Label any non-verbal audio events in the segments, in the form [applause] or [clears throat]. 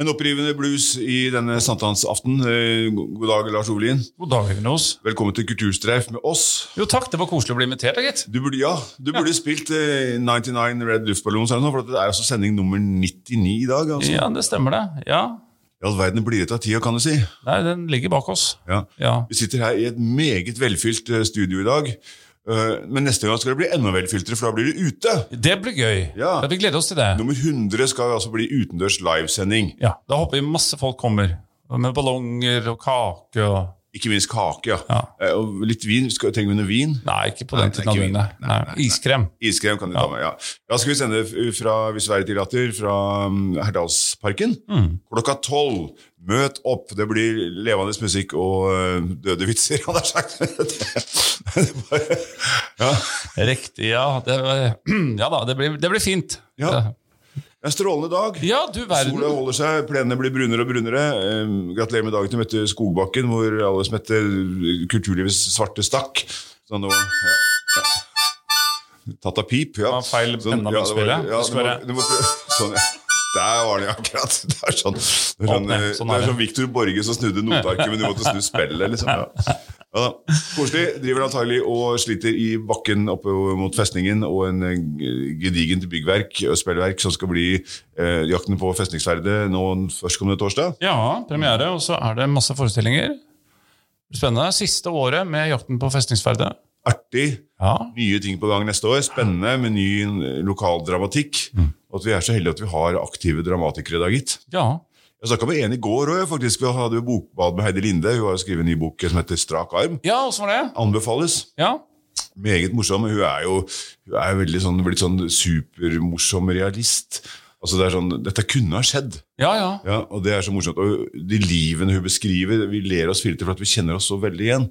En opprivende blues i denne sankthansaften. Eh, God dag, Lars Ovelien. God dag, Nos. Velkommen til Kulturstreif med oss. Jo takk, det var koselig å bli invitert, gitt. Du burde, ja, du burde spilt eh, 99 Red Luftballons, for det er altså sending nummer 99 i dag. altså. Ja, det stemmer det. Ja. I all verden blir det av tida, kan du si. Nei, den ligger bak oss. Ja. Ja. Vi sitter her i et meget velfylt eh, studio i dag. Eh, Men neste gang skal det bli enda velfyltere, for da blir det ute. Det blir gøy. Ja. Vi gleder oss til det. Nummer 100 skal altså bli utendørs livesending. Ja, Da håper vi masse folk kommer. Med ballonger og kake og Ikke minst kake, ja. Ja. Eh, Og litt vin. Trenger vi noe vin? Nei, ikke på den er tiden av vin. Nei, Nei, nei, nei. Iskrem. Iskrem kan du ta med, ja. Da skal vi sende fra Hvis været tillater, fra um, Herdalsparken. Mm. Klokka tolv. Møt opp. Det blir levende musikk og øh, døde vitser, [laughs] hadde jeg sagt. Det det bare- [laughs] ja. Riktig, ja. Det, [clears throat] ja da, det blir, det blir fint. Ja. Det er en strålende dag. ja, du verden. Sola holder seg, plenene blir brunere og brunere. Eh, gratulerer med dagen til Mette Skogbakken, hvor alle som heter kulturlivets svarte stakk. Så nå ja, ja. Tatt av pip, ja. Det var feil Sånn, enda ja, med det var- Ja, Det må- det må sånn, ja. Der var det akkurat. Det er sånn, det er sånn, eh, sånn det er er sånn Victor Borge som snudde notearket, men du måtte snu spillet, liksom. Ja. Ja. Koselig. Driver antagelig og sliter i bakken oppe mot festningen og en eh, gedigent byggverk og spillverk som skal bli eh, Jakten på festningsverdet nå førstkommende torsdag. Ja, premiere, og så er det masse forestillinger. Spennende. Siste året med Jakten på festningsferdet. Artig. Ja. Nye ting på gang neste år. Spennende med ny lokaldramatikk. lokal dramatikk. Og at vi er så heldige at vi har aktive dramatikere i dag, gitt. ja. Jeg snakka med en i går òg, faktisk. Vi hadde jo bokbad med Heidi Linde. Hun har skrevet en ny bok som heter Strak arm. Ja, hvordan var det? Anbefales. Ja. Meget morsom. Hun er jo hun er veldig sånn, blitt sånn supermorsom realist. Altså det er sånn, Dette kunne ha skjedd. Ja, ja. Ja, og det er så morsomt. Og de livene hun beskriver, vi ler oss filter for at vi kjenner oss så veldig igjen.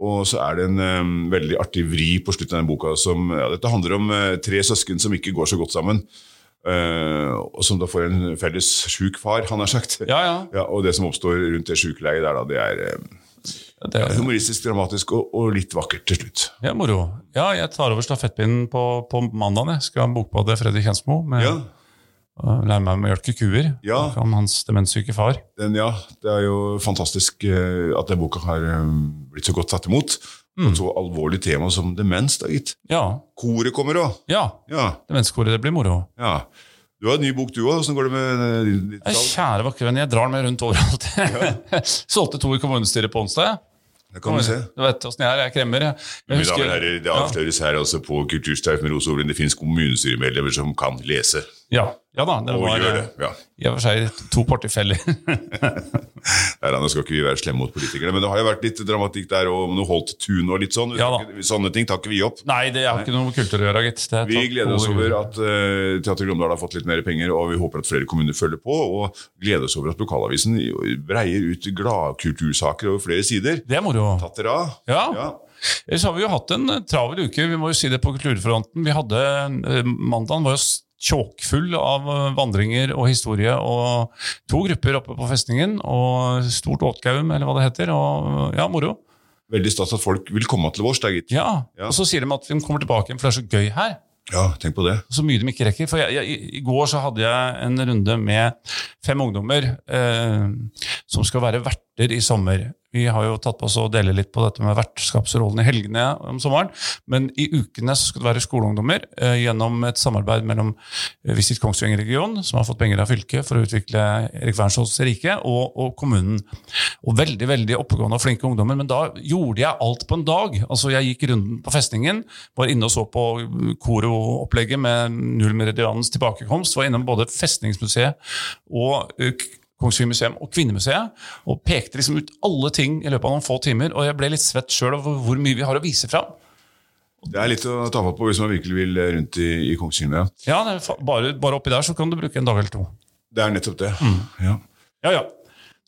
Og så er det en um, veldig artig vri på slutten av den boka. Som, ja, dette handler om uh, tre søsken som ikke går så godt sammen. Og som da får en felles sjuk far, han har sagt. Ja, ja. [laughs] Ja, og det som oppstår rundt det sjukeleiet der, da, det er em, Det er, humoristisk, dramatisk og, og litt vakkert til slutt. ja, moro. Ja, jeg tar over stafettpinnen på, på mandag. Jeg skal bokbade Freddy Kjensmo med Ja, å lære meg å mjølke kuer. Ja. Om hans demenssyke far. den, ja, det er jo fantastisk uh, at den boka har um, blitt så godt tatt imot. Og et så alvorlig tema som demens, da, gitt. Ja. Koret kommer òg. ja. Ja. Demenskoret, det blir moro. Ja. Du har en ny bok, du òg. Åssen går det med eh, ditt tall? salg? Kjære vakre venn, jeg drar den med rundt overalt. [laughs] Solgte to i kommunestyret på onsdag. Det kan vi se. Du vet åssen jeg er, jeg kremmer. Jeg, jeg Mine damer og herrer, Det avsløres her altså på Kulturstreif med Rose Olin. Det finnes kommunestyremedlemmer som kan lese. Ja, ja da, det Og var gjør det. eh, Ja. i og for seg to portefeller. [laughs] Nei, nå skal ikke vi være slemme mot politikerne, men det har jo vært litt dramatikk der og noe holdt tun og litt sånn. Ja. Sånne ting tar ikke vi opp. Nei, det har ikke noe med kultur å gjøre, gitt. Vi gleder oss over at uh, Teater Glåmdal har fått litt mer penger, og vi håper at flere kommuner følger på. Og gleder oss over at lokalavisen breier ut gladkultursaker over flere sider. Det er moro. Tatt dere av? Ja. ja. Ellers har vi jo hatt en eh, travel uke, vi må jo si det på kulturfronten. Vi hadde, Mandagen var jo tjåkfull av eh, vandringer og historie, og to grupper oppe på festningen, og stort åtgaum, eller hva det heter. Og ja, moro. Veldig stas at folk vil komme til vårs, da, gitt. Ja. Ja. Og så sier de at de kommer tilbake igjen, for det er så gøy her. Ja, tenk på det. Så mye de ikke rekker. For jeg, jeg, I går så hadde jeg en runde med fem ungdommer eh, som skal være verter i sommer. Vi har jo tatt på oss å dele litt på dette med vertskapsrollen i helgene om sommeren. Men i ukene så skal det være skoleungdommer eh, gjennom et samarbeid mellom eh, Visit Kongsvinger region, som har fått penger av fylket for å utvikle Erik Wernskjolds rike, og, og kommunen. Og veldig veldig oppegående og flinke ungdommer. Men da gjorde jeg alt på en dag. Altså Jeg gikk runden på festningen, var inne og så på Koro-opplegget med Nullmeridianens tilbakekomst. Var innom både Festningsmuseet og eh, Kongsvinger museum og Kvinnemuseet, og pekte liksom ut alle ting i løpet av noen få timer. Og jeg ble litt svett sjøl over hvor mye vi har å vise fram. Det er litt å ta fatt på hvis man virkelig vil rundt i, i Kongsvinger. Ja, bare, bare oppi der så kan du bruke en dag eller to. Det er nettopp det. Mm. Ja. Ja, ja.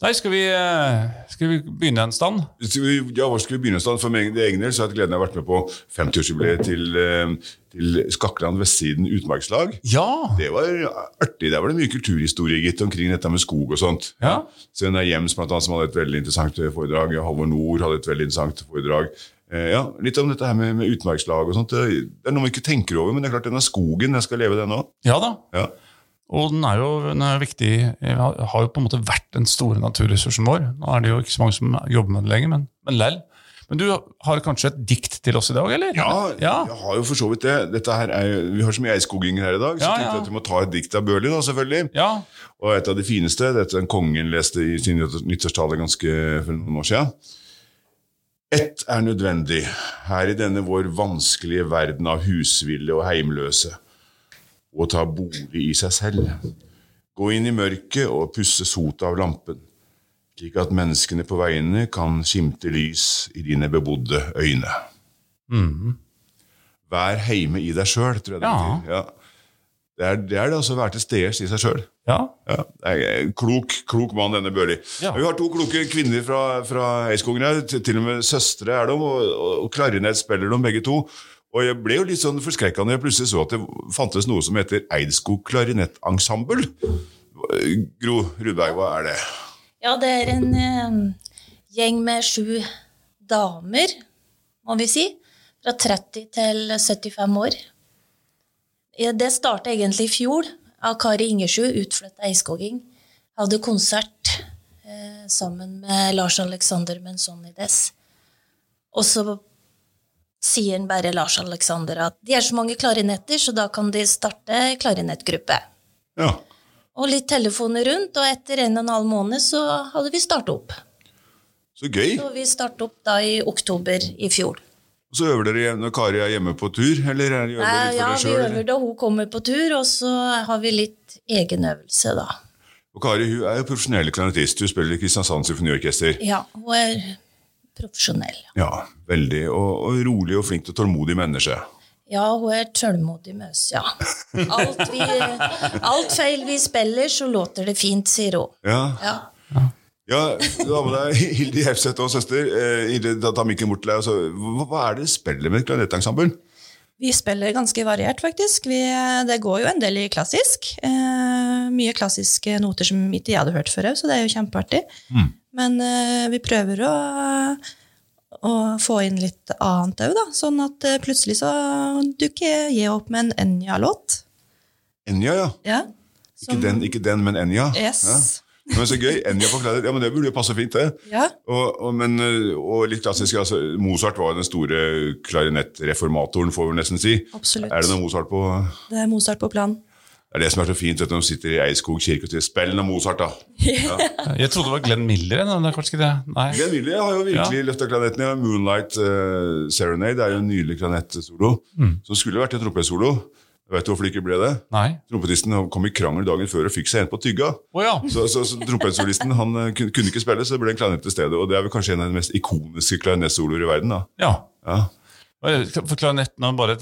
Nei, skal vi, eh, skal vi begynne en stand? Ja, hvor skal vi begynne? en stand? For det egen del så har jeg gleden av å ha vært med på 50-årsjubileet til, eh, til Skakkeland Vestsiden utmarkslag. Ja! Det var artig. Der var det mye kulturhistorie gitt omkring dette med skog og sånt. Ja. Så den der Hjems blant annet, som hadde et veldig interessant foredrag. Halvor Nord hadde et veldig interessant foredrag. Eh, ja, Litt om dette her med, med utmarkslag og sånt. Det det er noe man ikke tenker over, men det er klart denne skogen, jeg skal leve den òg. Ja da. Ja. Og den er jo den er viktig, har jo på en måte vært den store naturressursen vår. Nå er det jo ikke så mange som jobber med det lenger, men, men lell. Men du har kanskje et dikt til oss i dag, eller? Ja, ja. jeg har jo for så vidt det. Er, vi har så mye eiskoginger her i dag, så Ja, jeg tenkte ja. at vi må ta et dikt av Børli, da, selvfølgelig. ja. Og et av de fineste, dette den kongen leste i sin nyttårstale ganske for noen år siden. Ett er nødvendig her i denne vår vanskelige verden av husville og heimløse. Å ta bolig i seg selv. Gå inn i mørket og pusse sotet av lampen, slik at menneskene på veiene kan skimte lys i dine bebodde øyne. Vær heime i deg sjøl, tror jeg det Ja. betyr. Ja. Det er det, er det altså å være til stede i seg sjøl. ja. Ja, en klok, klok mann, denne Børli. Ja. Vi har to kloke kvinner fra, fra Eiskogen her. Til, og med søstre er de, og, og, og klarinett spiller de begge to. Og jeg ble jo litt sånn forskrekka når jeg plutselig så at det fantes noe som heter Eidskog klarinettensemble. Gro Rudberg, hva er det? Ja, det er en eh, gjeng med sju damer, må vi si. Fra 30 til 75 år. Det starta egentlig i fjor av Kari Ingersju, utflytta eiskoging. Hadde konsert eh, sammen med Lars Alexander Menzonides. Og så sier bare Lars Alexander at de er så mange klarinetter, så da kan de starte klarinettgruppe. Ja. Og litt telefoner rundt, og etter en og en halv måned så hadde vi startet opp. Så gøy. Så vi startet opp da i oktober i fjor. Og så øver dere når Kari er hjemme på tur? Eller er dere Nei, litt ja, for vi dere sjøl? øver da hun kommer på tur, og så har vi litt egenøvelse, da. Og Kari hun er jo profesjonell klarinettist. Hun spiller i Kristiansand Symfoniorkester. Ja, hun er profesjonell. Ja, veldig. Og, og rolig og flink og tålmodig menneske. Ja, hun er tålmodig med oss, ja. Alt, vi, alt feil vi spiller, så låter det fint, sier hun. Ja. Ja. Ja, du har med deg Hilde Hefseth og søster. Eh, Hilde, da tar mikken bort til deg. Altså, hva, er det du spiller med et klarinettensemble? Vi spiller ganske variert, faktisk. Vi, det går jo en del i klassisk. Eh, mye klassiske noter som ikke jeg hadde hørt før, så det er jo kjempeartig. Men eh, vi prøver å, å få inn litt annet òg, da. Sånn at eh, plutselig så dukker jeg opp med en Enja-låt. Enja, ja. Ja. Ikke den, ikke den, men Enja. Yes. Ja. Men så gøy. Enja klarinett. Ja, men det burde jo passe fint, det. Ja. Og, og, men, eh, og litt klassisk, altså, Mozart var den store klarinettreformatoren, får vi nesten si. Absolutt. Er det noe Mozart på Det er Mozart på plan. Det er det som er så fint, vet du, når de sitter i Eidskog kirke og sier 'spill noe Mozart', da. [laughs] Jeg trodde det var Glenn Miller. men Det er kanskje ikke det? Nei. Glenn Miller har jo virkelig Ja. løfta klarinetten. Ja. 'Moonlight uh, Serenade' er jo en nydelig klarinettsolo. Mm. Som skulle vært en trompetsolo. Vet du hvorfor det ikke ble det? Nei. Trompetisten kom i krangel dagen før og fikk seg en på tygga. Oh, ja. Så, så, så trompetsolisten han eh, kunne ikke spille, så det ble en klarinett til stedet. Og det er vel kanskje en av de mest ikoniske klarinettsoloer i verden. da. ja. Ja. For klarinetten, og bare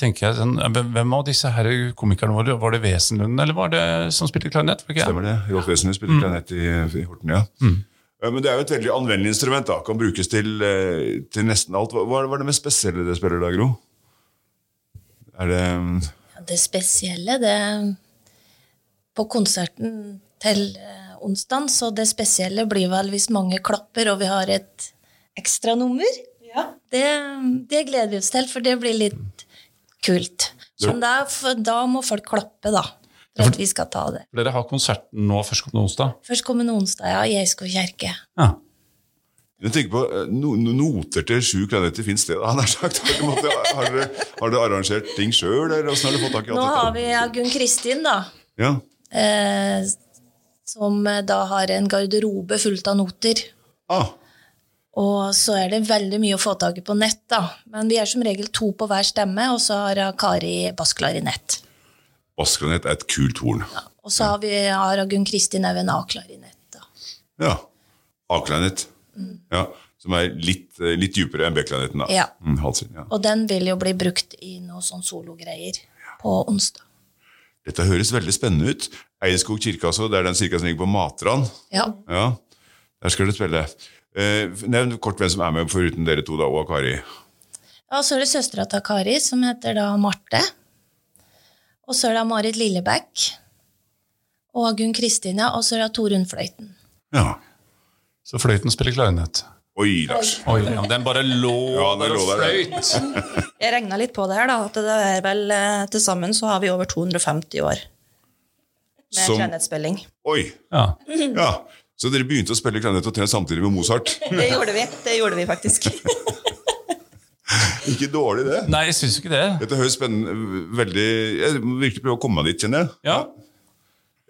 tenker jeg, sånn, hvem- av disse her komikerne våre, var det Wesenlund eller var det som spilte klarinett? Stemmer det. Rolf Wesenlund spilte klarinett i, i Horten, ja. Mm. Men det er jo et veldig anvendelig instrument. da, Kan brukes til, eh, til nesten alt. Hva var det mest spesielle det spiller da, Gro? Er det mm, Ja, Det spesielle, det På konserten til eh, onsdag, så det spesielle blir vel hvis mange klapper, og vi har et ekstranummer. Ja. Det, det gleder vi oss til, for det blir litt kult. Så da, da må folk klappe, da. For at vi skal ta det. Dere har konserten nå førstkommende onsdag. Førstkommende onsdag, ja, i Eiskog kjerke. Ja. Jeg tenker på eh, no, no, Noter til sju planeter fins det? da, nær sagt. Har dere, har, dere, arrangert ting sjøl, eller åssen har dere fått tak i Nå har vi Gunn Kristin, da. Ja. Eh, som da har en garderobe fullt av noter. Ah, Og så er det veldig mye å få tak i på nett, da. Men vi er som regel to på hver stemme, og så har Kari bassklarinett. Bassklarinett er et kult horn. Og så har, vi, har Gunn Kristin òg en A-klarinett. Ja. A-klarinett. Ja, som er litt, eh, litt dypere enn B-klarinetten. da. Ja. Mm, ja. Og den vil jo bli brukt i noe sånn sologreier på onsdag. Dette høres veldig spennende ut. Eidskog kirke, altså. Det er den kirka som ligger på Matran. Ja. Ja, Der skal du spille. Eh, nevn kort hvem som er med, foruten dere to da, og Kari. ja, så er det søstera til Kari, som heter da Marte. Og så er det Marit Lillebekk. Og Gunn Kristin, ja. Og så er det Torunn Fløyten. Ja. Så fløyten spiller klarinett. Oi, Lars. Oi, ja, den bare lå Ja, den der og fløyt. [laughs] Jeg regna litt på det her, da. At det er vel eh, til sammen så har vi over 250 år. Med Som- klarinettspilling. Oi! Ja. Ja. Så dere begynte å spille klarinett og tre samtidig med Mozart? [laughs] Det gjorde vi. Det gjorde vi faktisk. [laughs] Ikke dårlig, det. Nei, jeg syns ikke det. Dette høres spennende veldig Jeg må virkelig prøve å komme meg dit, kjenner jeg. Ja.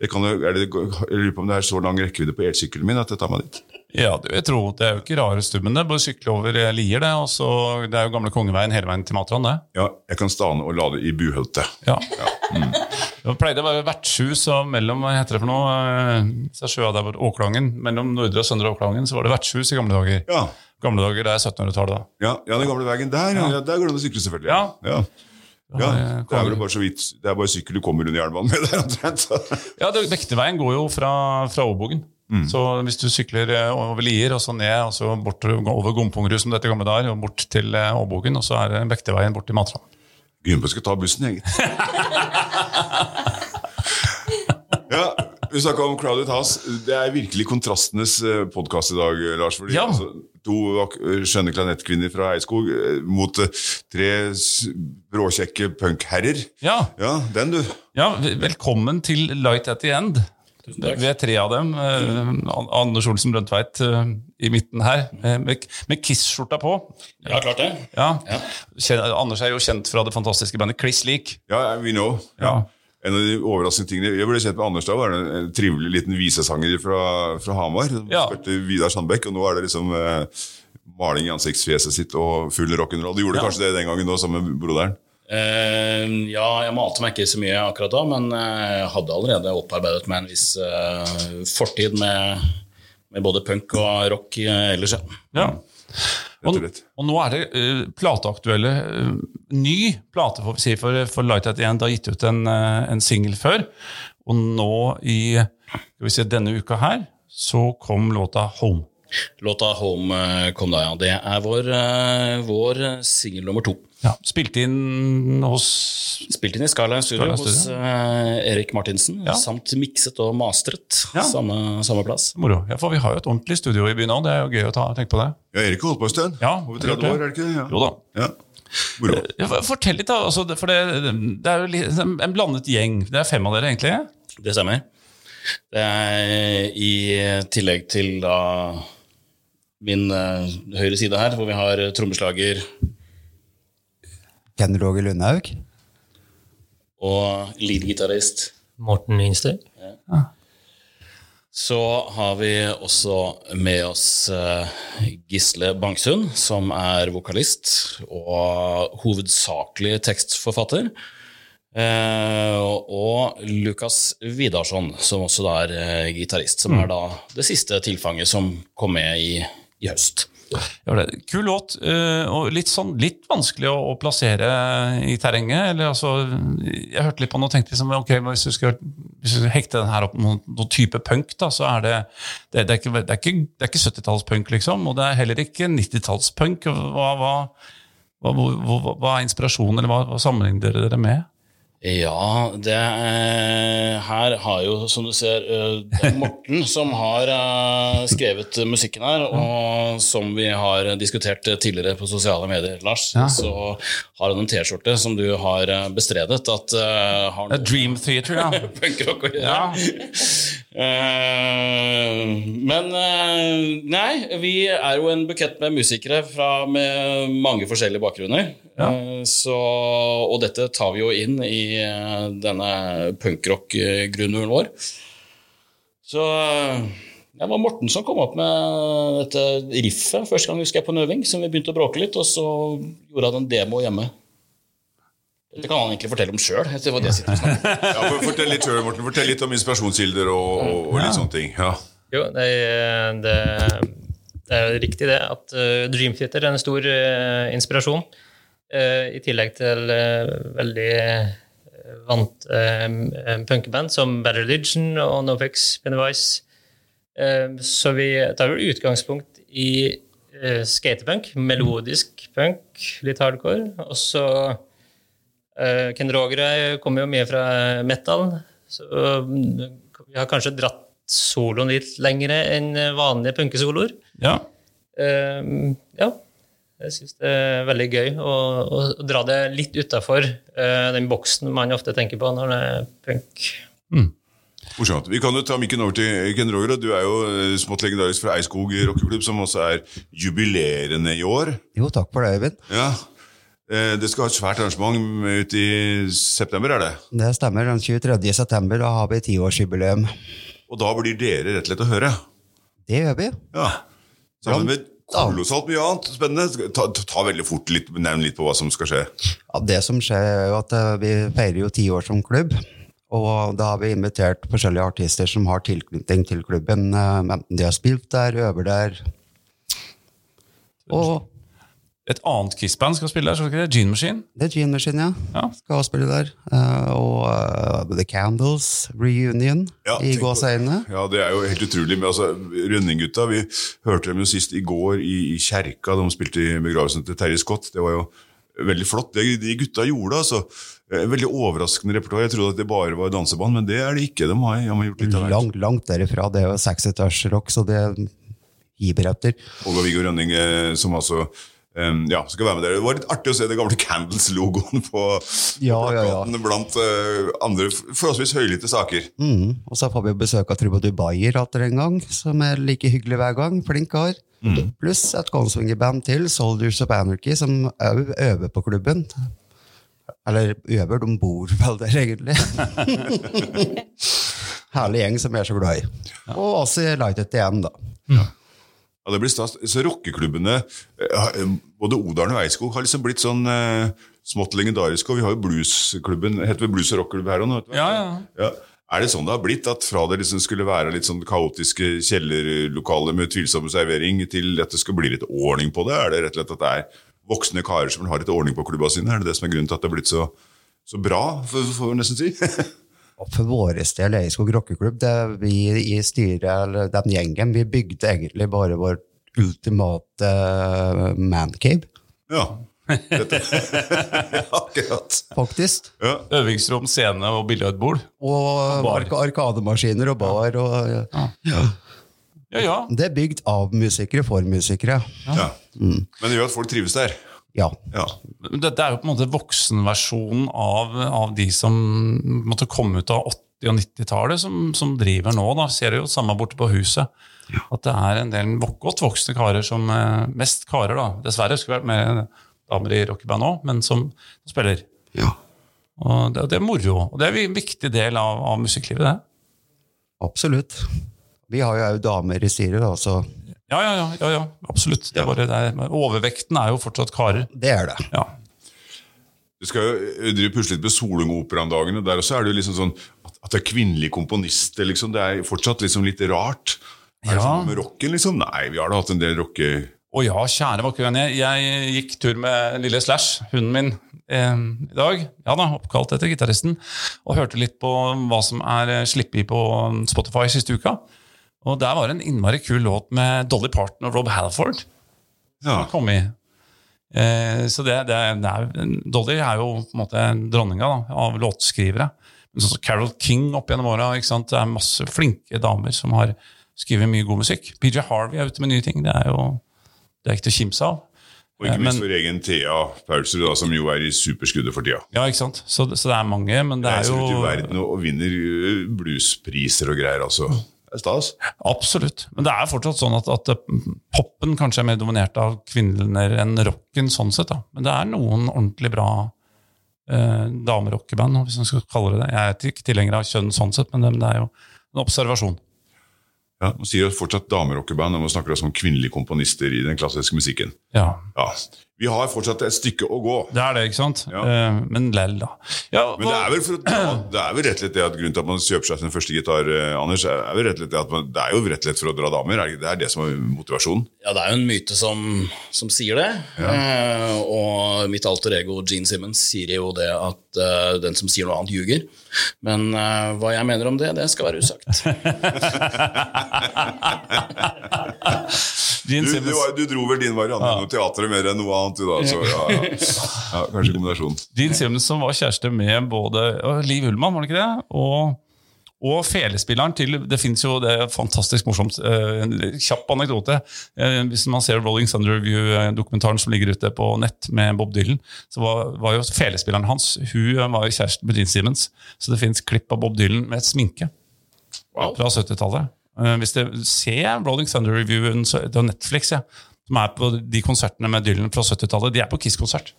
Jeg, kan, er det, jeg lurer på om det er så lang rekkevidde på elsykkelen min at jeg tar meg dit. Ja, det, vil jeg tro. det er jo ikke rare stubben. Det er bare å sykle over eh, Lier, det. Og så, det er jo gamle kongeveien hele veien til Matran, det. Ja, jeg kan stane og lade i buhølte. Ja. Det pleide å være vertshus og mellom hva heter det for noe, eh, så sjøa der borte, Åklangen, mellom Nordre og Søndre Åklangen så var det vertshus i gamle dager. Ja. Gamle dager, Det er 1700-tallet. da. Ja, ja, den gamle veien der, ja. ja der går det an å sykle, selvfølgelig. Ja. ja. Ja, det er vel bare så vidt Det er bare sykkel du kommer under jernbanen med der, omtrent. Ja, det, går jo fra, fra Åbogen. Så hvis du sykler eh, over Lier og så ned og så bort over Gompungrud, som dette gamle dager, og bort til eh, Åbogen, og så er det Vekterveien bort til Matrand. Gympe skal ta bussen, jeg, [laughs] ja, vi snakka om Crowded House. Det er virkelig kontrastenes podkast i dag, Lars. Fordi, Ja. altså, to skjønne klanettkvinner fra Eidskog eh, mot eh, tre bråkjekke punkherrer. Ja, Ja, den, du. ja, velkommen til Light at the End. Vi er tre av dem. eh, Anders Olsen Brøndtveit eh, i midten her, eh, med, med Kiss-skjorta på. Ja, klart det. Ja. Ja. Anders er jo kjent fra det fantastiske bandet Chris Leak. Ja, we know. Ja. En av de overraskende tingene Jeg ble kjent med Anders da, var det en trivelig liten visesanger fra, fra Hamar. Ja. Spilte Vidar Sandbekk, og nå er det liksom eh, maling i ansiktsfjeset sitt og full rock'n'roll. Du gjorde Ja. kanskje det den gangen òg, sammen med broderen? Eh, ja, jeg malte meg ikke så mye akkurat da, men eh, jeg hadde allerede opparbeidet meg en viss uh, fortid med, med både punk og rock uh, ellers, ja. Ja. Og, og nå er det uh, plateaktuelle uh, Ny plate, får vi si, for, for Light at the End har gitt ut en, uh, en singel før. Og nå i skal vi si, denne uka her så kom låta Home. Låta Home eh, kom da, ja. Det er vår, uh, vår singel nummer to. Ja, Spilt inn hos Spilt inn i Skyline Studio Skyline hos Studio. eh, Erik Martinsen, Ja. samt mikset og mastret Ja. samme, samme plass. Moro. Ja, for vi har jo et ordentlig studio i byen òg. Det er jo gøy å ta, tenke på det. Ja, Erik har holdt på en stund. Ja, Over 30 gjort år, er det ikke det? Ja. Jo da. Ja. Moro. Ja, for- Fortell litt, da. Altså, for det, det er jo en blandet gjeng. Det er fem av dere, egentlig? Det stemmer. Det er i tillegg til da min uh, høyre side her, hvor vi har trommeslager Ken Roger Lundhaug. og leadgitarist Morten Winster. Morten Ah. Så har vi også med oss eh, Gisle Bangsund, som er vokalist og hovedsakelig tekstforfatter. Eh, og Lukas Vidarsson, som også da er eh, gitarist. Som er da det siste tilfanget som kom med i, i høst. Det Kul låt, eh, og litt, sånn, litt vanskelig å, å plassere i terrenget. Eller, altså, jeg hørte litt på den og tenkte liksom, ok, hvis du skal, hekte den her opp mot noen type punk, da, så er det Det, det er ikke, det ikke, ikke 70-tallspunk, liksom, og det er heller ikke 90-tallspunk. Hva, hva, hva, hva, er inspirasjonen, eller hva, sammenligner dere dere med? Ja, det er, her har jo, som du ser, eh, Morten [laughs] som har eh, skrevet musikken her, og som vi har diskutert tidligere på sosiale medier, Lars, så har han en T-skjorte som du har eh, bestredet at eh, har noe Dream Theater, ja. punkrock å gjøre. ja. [laughs] Eh, men eh, nei, vi er jo en bukett med musikere fra, med mange forskjellige bakgrunner. Eh, så, og dette tar vi jo inn i denne punkrock-grunnmuren vår. Så det var Morten som kom opp med dette riffet første gang husker jeg på en øving, som vi begynte å bråke litt, og så gjorde han en demo hjemme. Dette kan han egentlig fortelle om sjøl. [laughs] Ja, fortell litt selv, Morten. Fortell litt om inspirasjonskilder og, og, og litt sånne ting. Ja. Jo, det, er- det, det er riktig det at uh, Dream Theater er en stor uh, inspirasjon. Uh, I tillegg til eh, veldig uh, vant uh, punkeband som Bad Religion og Nofix Pennywise. Eh, så vi tar vel utgangspunkt i uh, skatepunk, melodisk punk, litt hardcore. Og så uh, Ken Roger kommer jo mye fra metal, så mm, vi har kanskje dratt soloen litt lengre enn vanlige punkesoloer. ja. Uh, ja. Jeg syns det er veldig gøy å, å, å dra det litt utafor den boksen man ofte tenker på når det er punk. Morsomt. Vi kan jo ta mikken over til Ken Roger. Du er jo eh, smått legendarisk fra Eidskog rockeklubb, som også er jubilerende i år. Jo, takk for det, Øyvind. Ja. Eh, Det skal ha et svært arrangement ut i september, er det? Det stemmer. Den 23. september da har vi tiårsjubileum. Og da blir dere rett og slett å høre. Det gjør vi. Ja. Sammen med kolossalt mye annet spennende. Ta, ta, ta veldig fort litt, Nevn litt på hva som skal skje. Ja, det som skjer, er jo at eh, vi feirer jo ti år som klubb. Og da har vi invitert forskjellige artister som har tilknytning til klubben. eh, Enten de har spilt der, øver der. Og Et annet Kiss-band skal spille der, skal ikke det? Gene Machine? The Gene Machine, ja. Ja. Skal også spille der. Uh, Og uh, The Candles Reunion Ja, i gåseøynene. Ja, det er jo helt utrolig. Men altså, Rønningutta, vi hørte dem jo sist i går i, i kjerka. De spilte i begravelsen til Terje Scott. Det var jo veldig flott. Det de gutta gjorde, altså. Eh, Veldig overraskende repertoar. Jeg trodde at det bare var danseband, men det er det ikke. De har, de har gjort litt av. Langt, langt derifra. Det er jo 60-tallsrock, så det hiver etter. Olga Viggo Rønning, som altså eh, ja, skal være med der. Det var litt artig å se det gamle Candles-logoen på, Ja, på ja, ja. blant uh, andre forholdsvis høylytte saker. Mm. Og så får vi besøk av Trubadur Bayer atter en gang, som er like hyggelig hver gang. Flink kar. Pluss et Kongsvinger-band til, Soldiers of Anarchy, som òg øver på klubben. Eller øver, de bor vel der, egentlig. [laughs] Herlig gjeng som jeg er så glad i. Og oss i Lightet igjen, da. Ja, det blir stas. Så rockeklubbene, eh, både Odalen og Eidskog, har liksom blitt sånn eh, smått legendariske. Og vi har jo bluesklubben, heter vel Blues og rockklubb her òg nå? vet du? Ja, ja. Ja. Er det sånn det har blitt, at fra det liksom skulle være litt sånn kaotiske kjellerlokaler med tvilsom servering, til at det skal bli litt ordning på det? Er det rett og slett at det er voksne karer som har litt ordning på klubba sine? Er det det som er grunnen til at det har blitt så, så bra, får vi nesten si? [laughs] Og for vår del, Eiskog rockeklubb, det vi i styret, eller den gjengen, vi bygde egentlig bare vår ultimate uh, mancave, [laughs] ja. Akkurat. faktisk. Ja. Øvingsrom, scene og billedbord Og bar. ark arkademaskiner og bar. Og, ja. Ja, ja. Det er bygd av musikere for musikere. ja. Men det gjør at folk trives der. Ja. Ja. Dette er jo på en måte voksenversjonen av, av de som måtte komme ut av 80- og 90-tallet, som, som driver nå. da, Ser du jo samme borte på huset. At det er en del godt voksne karer som eh, Mest karer, da. Dessverre skulle vært med damer i rockeband òg, men som spiller. ja. Og det, det er moro. Og det er en viktig del av, av musikklivet, det. Absolutt. Vi har jo òg damer i styret, da, så Ja, ja, ja, ja, ja absolutt. Det er bare, det er, overvekten er jo fortsatt karer. det er det. Ja. Du skal jo eh, pusle litt med Solung-operaen-dagene. Der også er det jo liksom sånn at, at det er kvinnelige komponister. liksom. Det er fortsatt liksom litt rart. Er det Ja. sånn med rocken, liksom? Nei, vi har da hatt en del rocke... Å ja, kjære vakre Jeg, Jeg gikk tur med lille Slash, hunden min, eh, i dag. Ja da, oppkalt etter gitaristen. Og hørte litt på hva som er eh, på Spotify siste uka. Og der var det en innmari kul låt med Dolly Parton og Rob Halford. Ja. som kom i. Eh, så det, det, det er, Dolly er jo på en måte dronninga da, av låtskrivere. Men sånn som Carol King opp gjennom åra. Det er masse flinke damer som har skrevet mye god musikk. PJ Harvey er ute med nye ting. Det er jo det er ikke til å kimse av. Og ikke Eh, minst men- vår egen Thea Paulsrud, som jo er i superskuddet for tida. Ja, ikke sant? Så, så det er mange, men det er jo Reiser ut i verden og, og vinner bluespriser og greier. altså. Stas. Absolutt. Men det er fortsatt sånn at, at eh, popen kanskje er mer dominert av kvinner enn rocken. sånn sett da. Men det er noen ordentlig bra eh, damerockeband, hvis man skal kalle det det. Jeg er ikke tilhenger av kjønn sånn sett, men det, det er jo en observasjon. Ja, Man sier jo fortsatt damerockeband, når man snakker om kvinnelige komponister i den klassiske musikken. Ja, Ja, Vi har fortsatt et stykke å gå. det er det, ikke sant? Ja. Eh, men lell, da. Ja, Men det er vel, for, [clears throat] det er vel rett og slett det at grunnen til at man kjøper seg sin første gitar, eh, Anders, er vel rett og slett det at man, det er jo rett og slett for å dra damer. er det er det som er motivasjonen. Ja, det er jo en myte som, som sier det. Eh, og mitt alter ego Gene Simmons sier jo det at eh, den som sier noe annet, ljuger. Men uh, hva jeg mener om det, det skal være usagt. [laughs] Du, du, du dro vel din variant gjennom teatret mer enn noe annet, du da. Så ja, ja. ja kanskje kombinasjon. Din Simmons som var kjæreste med både Liv Ullmann, var det ikke det? Og, og felespilleren til Det fins jo det er fantastisk morsomt. eh, En kjapp anekdote. Eh, Hvis man ser Rolling Thunder Review-dokumentaren som ligger ute på nett med Bob Dylan, så var, var jo felespilleren hans Hun var jo kjæresten med Gene Simmons. Så det fins klipp av Bob Dylan med et sminke. fra 70-tallet. Eh, hvis du ser Rolling Thunder-reviewen på Det er Netflix, ja. Som er på de konsertene med Dylan fra 70-tallet. De er på Kiss-konsert.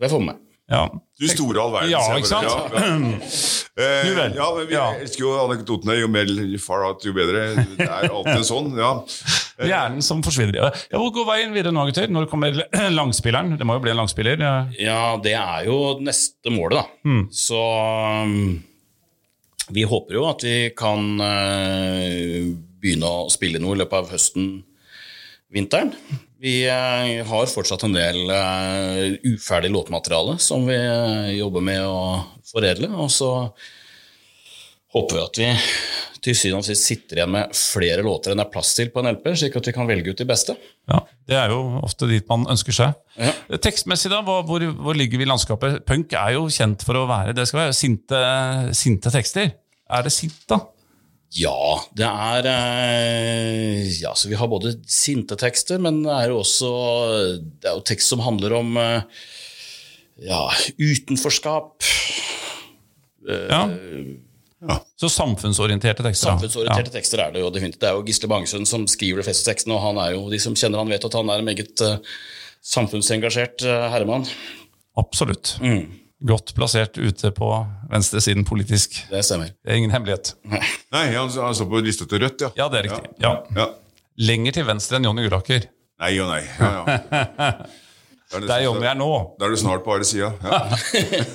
Det får vi med. Ja. Du store all verden. Ja, ikke sant? Ja, ja. [clears throat] Eh, ja, men vi Ja. elsker jo anekdotene. Jo mer far out, jo bedre. Det er alltid sånn. ja. [laughs] Hjernen som forsvinner. Ja, hvor går veien videre nå, gutter? Når kommer [clears throat] langspilleren? Det må jo bli en langspiller. Ja. Ja, det er jo neste målet, da. Så um, vi håper jo at vi kan eh, begynne å spille noe i løpet av høsten, vinteren. Vi eh, har fortsatt en del eh, uferdig låtmateriale som vi eh, jobber med å foredle. Og så håper vi at vi til syvende og sist sitter igjen med flere låter enn det er plass til på en LP, slik at vi kan velge ut de beste. Ja, Det er jo ofte dit man ønsker seg. Ja. Tekstmessig, da, hvor, hvor, hvor ligger vi i landskapet? Punk er jo kjent for å være det skal være sinte, sinte tekster. Er det sint, da? Ja, det er eh, Ja, så vi har både sinte tekster, men det er jo også Det er jo tekst som handler om eh, ja, utenforskap. Ja. Så samfunnsorienterte tekster. Samfunnsorienterte Samfunnsorienterte tekster er det jo definitivt. Det er jo Gisle Bangsund som skriver de fleste tekstene, og han er jo, de som kjenner han vet at han er en meget eh, samfunnsengasjert eh, herremann. Absolutt. absolutt. Godt plassert ute på venstresiden politisk. Det stemmer. Det er ingen hemmelighet. [laughs] Nei, han, han står på lista til Rødt, ja. Ja, det er riktig. Ja. ja. Lenger til venstre enn Jonny Uraker. Nei og nei. Ja, ja. [laughs] Det er Johnny er nå. Da er du snart på bare sida. Ja.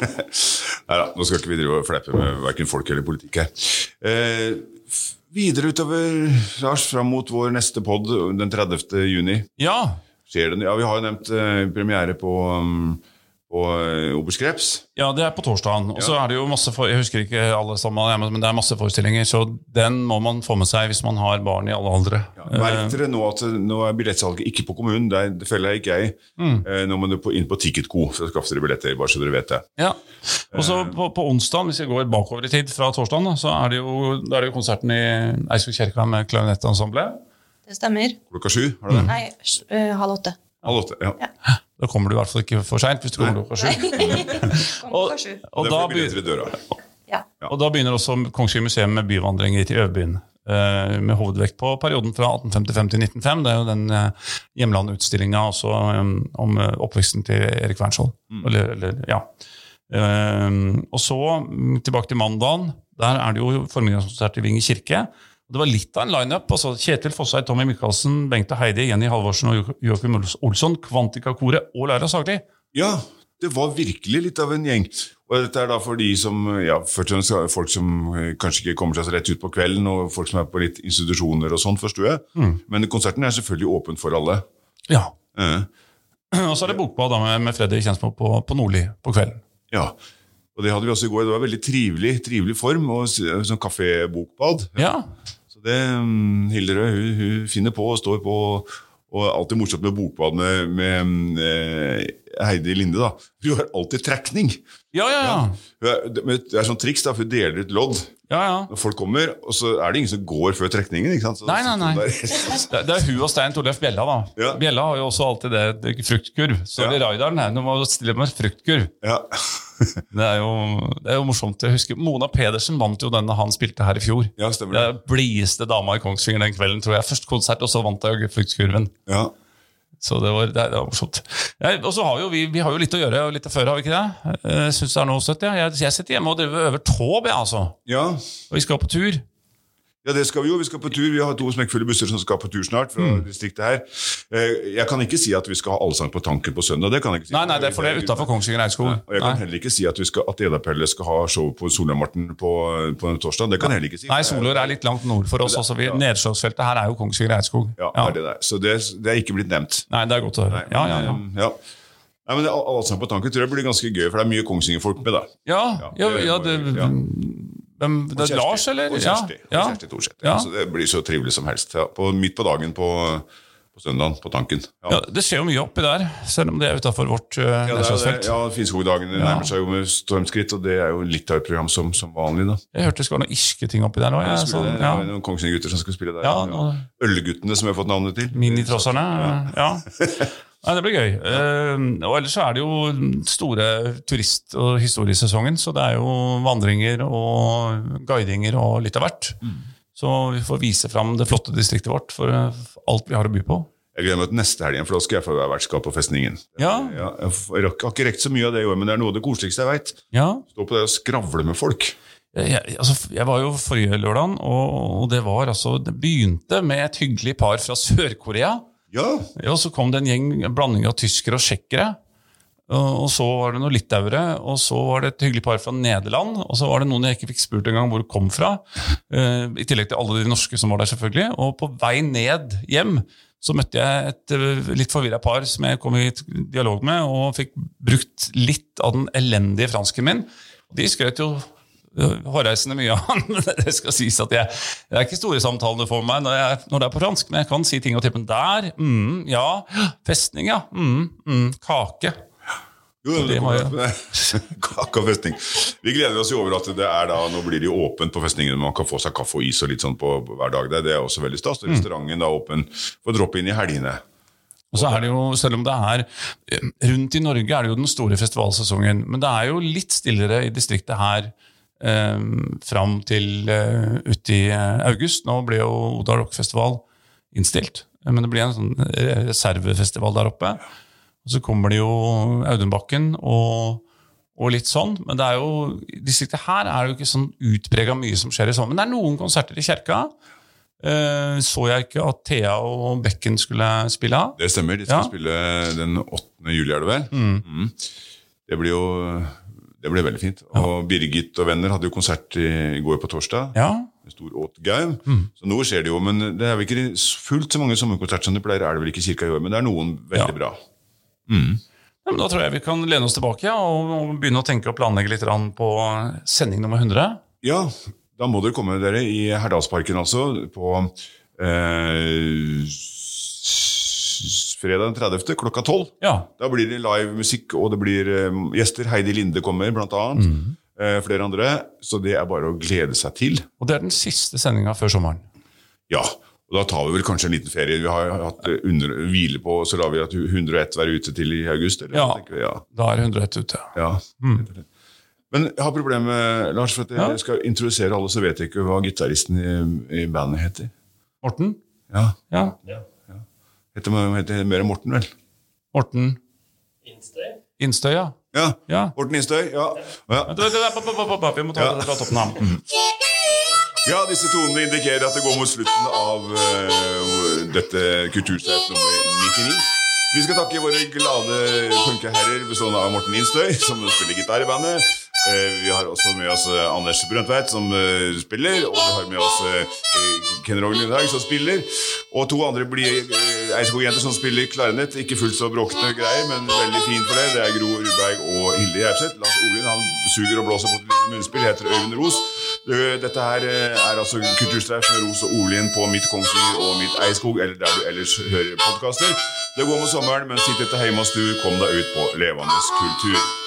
[laughs] Neida, nå skal ikke vi drive og fleipe med verken folk eller politikk her. Eh, videre utover, Lars, fram mot vår neste pod den 30. juni. Ja, Skjer det, ja, vi har jo nevnt eh, premiere på, um, på uh, Oberskreps. ja, det er på torsdagen. Og så er det jo masse for, Jeg husker ikke alle sammen, men det er masse forestillinger, så den må man få med seg hvis man har barn i alle aldre. Merk dere nå at det- nå er billettsalget ikke på kommunen. Der, det følger jeg ikke jeg. Eh, nå må du inn på Ticketco for å skaffe dere billetter. bare så dere vet det. Ja. Og så på, på onsdag, hvis vi går bakover i tid fra torsdagen, så er det jo, da er det jo konserten i Eidsvåg kirke med klarinettensemblet. Det stemmer. Klokka sju? Har du det? Nei, eh, halv åtte. Halv åtte? ja. Ja. Da kommer du i hvert fall ikke for seint hvis du kommer klokka sju. [laughs] Og, og, da begynner. Ja. og da begynner også Kongsvinger museum med byvandringer til Øvbyen. eh, med hovedvekt på perioden fra 1855 til 1905. Det er jo den hjemlandutstillinga hjemlandsutstillinga også um, om eh, oppveksten til Erik Wernskjold. Eller, eller, ja. Eh, og så mm, tilbake til mandagen. Der er det jo formidagskonsert i Vinge kirke. Det var litt av en lineup. Altså Kjetil Fossheim, Tommy Michaelsen, Bengt og Heidi, Jenny Halvorsen og Jo- Joakim Olsson, Kvantika-koret og Laura Sagli. Ja, det var virkelig litt av en gjeng. Og dette er da for de som, ja, først og fremst folk som eh, kanskje ikke kommer seg så rett ut på kvelden, og folk som er på litt institusjoner og sånn, forstår jeg. Men konserten er selvfølgelig åpen for alle. Ja. Eh, [clears throat] Og så er det bokbad med, med Fredrik Kjensmo på, på Nordli på kvelden. ja. Og det hadde vi også i går. Det var veldig trivelig, trivelig form, og sånn kafébokbad. Ja. Så det, mm, Hilderød hun, hun finner på og står på, og alltid morsomt med bokbad med, med mm, eh, Heidi Linde. da. Hun har alltid trekning. Ja, ja, ja. Det er sånn triks, da, for hun deler ut lodd. ja, ja. Når folk kommer, og så er det ingen som går før trekningen. ikke sant? Så Nei, nei, nei. Det, det er hun og Stein Torleif Bjella, da. Ja. Bjella har jo også alltid det, det fruktkurv. Så Ja. raideren her, nå må du stille med fruktkurv. Ja. [laughs] Det er, jo, det er jo morsomt. Jeg husker Mona Pedersen vant jo denne han spilte her i fjor. ja, stemmer Det det. er blideste dama i Kongsvinger den kvelden, tror jeg. Først konsert, og så vant hun fruktkurven. Ja. Så det var, det, det var morsomt. Ja, og så har jo vi, vi har jo litt å gjøre og litt å føre, har vi ikke det? Jeg syns det er noe søtt. Ja. Jeg, jeg sitter hjemme og driver øver tåb, jeg, altså. ja. Og vi skal på tur. Ja, det skal vi jo. Vi skal på tur. Vi har to smekkfulle busser som skal på tur snart. fra Mm. distriktet her. Eh, Jeg kan ikke si at vi skal ha Allsang på tanken på søndag. det kan jeg ikke si. Nei, nei, det er for det er utafor Kongsvinger Eidskog. Og jeg kan Nei. heller ikke si at, vi skal, at Edapelle skal ha show på Solarmarten på, på torsdag. Det kan jeg heller ikke si. Nei, Solør er litt langt nord for oss. Også. Vi, Nedslagsfeltet her er jo Kongsvinger Eidskog. Ja, ja. er det der. Så det, det er ikke blitt nevnt. Nei, det er godt å høre. Ja, ja, ja. Ja. Nei, men Allsang på tanken tror jeg blir ganske gøy, for det er mye Kongsvinger-folk med. da. Ja, ja, det ja, det, ja. Hvem, det er Lars, eller? Og Ja, Og. Kjersti Thorseth. Ja. Så det blir så trivelig som helst. Ja. På, midt på dagen på, på søndagen, på tanken. Ja, det skjer jo mye oppi der, selv om det er utafor vårt uh, Ja, det det. nedslagsfelt. ja Finnskogdagene nærmer seg jo med stormskritt, og det er jo litt av et program som, som vanlig. da. Jeg hørte det skulle være noen irske ting oppi der nå. Det Ja, skulle sånn, ja. noen Kongsvinger-gutter som skulle spille der. Ja, Ølguttene, som jeg har fått navnet til. Minitrosserne. Ja. [laughs] Nei, Det blir gøy. Uh, og ellers så er det jo store turist- og historiesesongen, så det er jo vandringer og guidinger og litt av hvert. Så vi får vise fram det flotte distriktet vårt for eh, alt vi har å by på. Jeg gleder meg til neste helg, for da skal jeg få være vertskap på festningen. Ja. Ja, jeg rakk- har ikke rekt så mye av det i år, men det er noe av det koseligste jeg veit. Ja, Stå på det og skravle med folk. jeg, altså, jeg var jo forrige lørdag, og, og det var altså Det begynte med et hyggelig par fra Sør-Korea. Ja, ja så kom det en gjeng en blanding av tyskere og tsjekkere. Og så var det noen litauere, og så var det et hyggelig par fra Nederland. Og så var det noen jeg ikke fikk spurt engang hvor de kom fra. eh, I tillegg til alle de norske som var der, selvfølgelig. Og på vei ned hjem så møtte jeg et eh, litt forvirra par som jeg kom i dialog med, og fikk brukt litt av den elendige fransken min. De skrøt jo hårreisende mye av han, [laughs] men det skal sies at jeg, det er ikke store samtalene for meg når, jeg, når det er på fransk, men jeg kan si ting og tippen der. Mm, ja. Festning, ja. Mm, mm, kake. Jo, det det jeg... [laughs] Kake og festning. Vi gleder oss jo over at det er da, nå blir det jo åpent på festningen. Man kan få seg kaffe og is og litt sånn på, på hver dag. Det er også veldig stas. Og Restauranten er åpen for drop-in i helgene. Og så er det jo, Selv om det er eh, rundt i Norge er det jo den store festivalsesongen, men det er jo litt stillere i distriktet her eh, fram til eh, uti eh, august. Nå ble jo Odal Rock-festival innstilt, eh, men det blir en sånn reservefestival der oppe. Og så kommer det jo Audunbakken og, og litt sånn. Men det er jo, distriktet her er det jo ikke sånn utprega mye som skjer i sommer. Men det er noen konserter i kjerka. Eh, så jeg ikke at Thea og Bekken skulle spille av. Det stemmer. De skal Ja. spille den 8. juli, er det vel? Mm. Det blir jo det ble veldig fint. Og Birgit og venner hadde jo konsert i, i går på torsdag. Ja, med Stor Åtgaum. Så nå skjer det jo, men det er vel ikke fullt så mange sommerkonserter som det pleier. er det vel ikke cirka i år, men det er noen veldig Ja. bra. Ja, men Da tror jeg vi kan lene oss tilbake ja, og, og begynne å tenke og planlegge litt på sending nummer 100. Ja, da må dere komme dere i Herdalsparken altså, på eh, fredag den 30. klokka 12. Ja, Da blir det live musikk, og det blir eh, gjester. Heidi Linde kommer, blant annet. Eh, flere andre. Så det er bare å glede seg til. Og det er den siste sendinga før sommeren. Ja, og da tar vi vel kanskje en liten ferie. Vi har hatt eh, under, hvile på, så lar vi at 101 være ute til i august? Eller? Ja. vi? ja. Da er 101 ute. ja. Men jeg har problemer, Lars, for at jeg Ja. skal introdusere alle, så vet jeg ikke hva gitaristen i, i bandet heter. Morten? Ja, Ja. Heter, heter mer Morten, vel? Morten Innstøy, ja. Ja, ja. Morten Instøy. Ja. Ja. Vi må ta det fra toppen av. ja, disse tonene indikerer at det går mot slutten av uh, dette Kulturstreif nummer 99. Vi skal takke våre glade punkeherrer bestående av Morten Instøy, som spiller gitar i bandet. Eh, Vi har også med oss eh, Anders Brøndtveit, som eh, spiller. Og vi har med oss Ken Rogn Lindhaug, som spiller. Og to andre Eidskog-jenter som spiller klarinett. Ikke fullt så bråkete greier, men veldig fint for det. Det er Gro Rudberg og Hilde Gjerpseth. Lars Olin han suger og blåser på et munnspill, heter Øyvind Ros. Dette her er altså Kulturstreif med Ros og Olin på Mitt Kongsvinger og Mitt Eidskog, eller der du ellers hører podkaster. Det går mot sommeren, men sitt etter hjemme du, kom deg ut på levende kultur.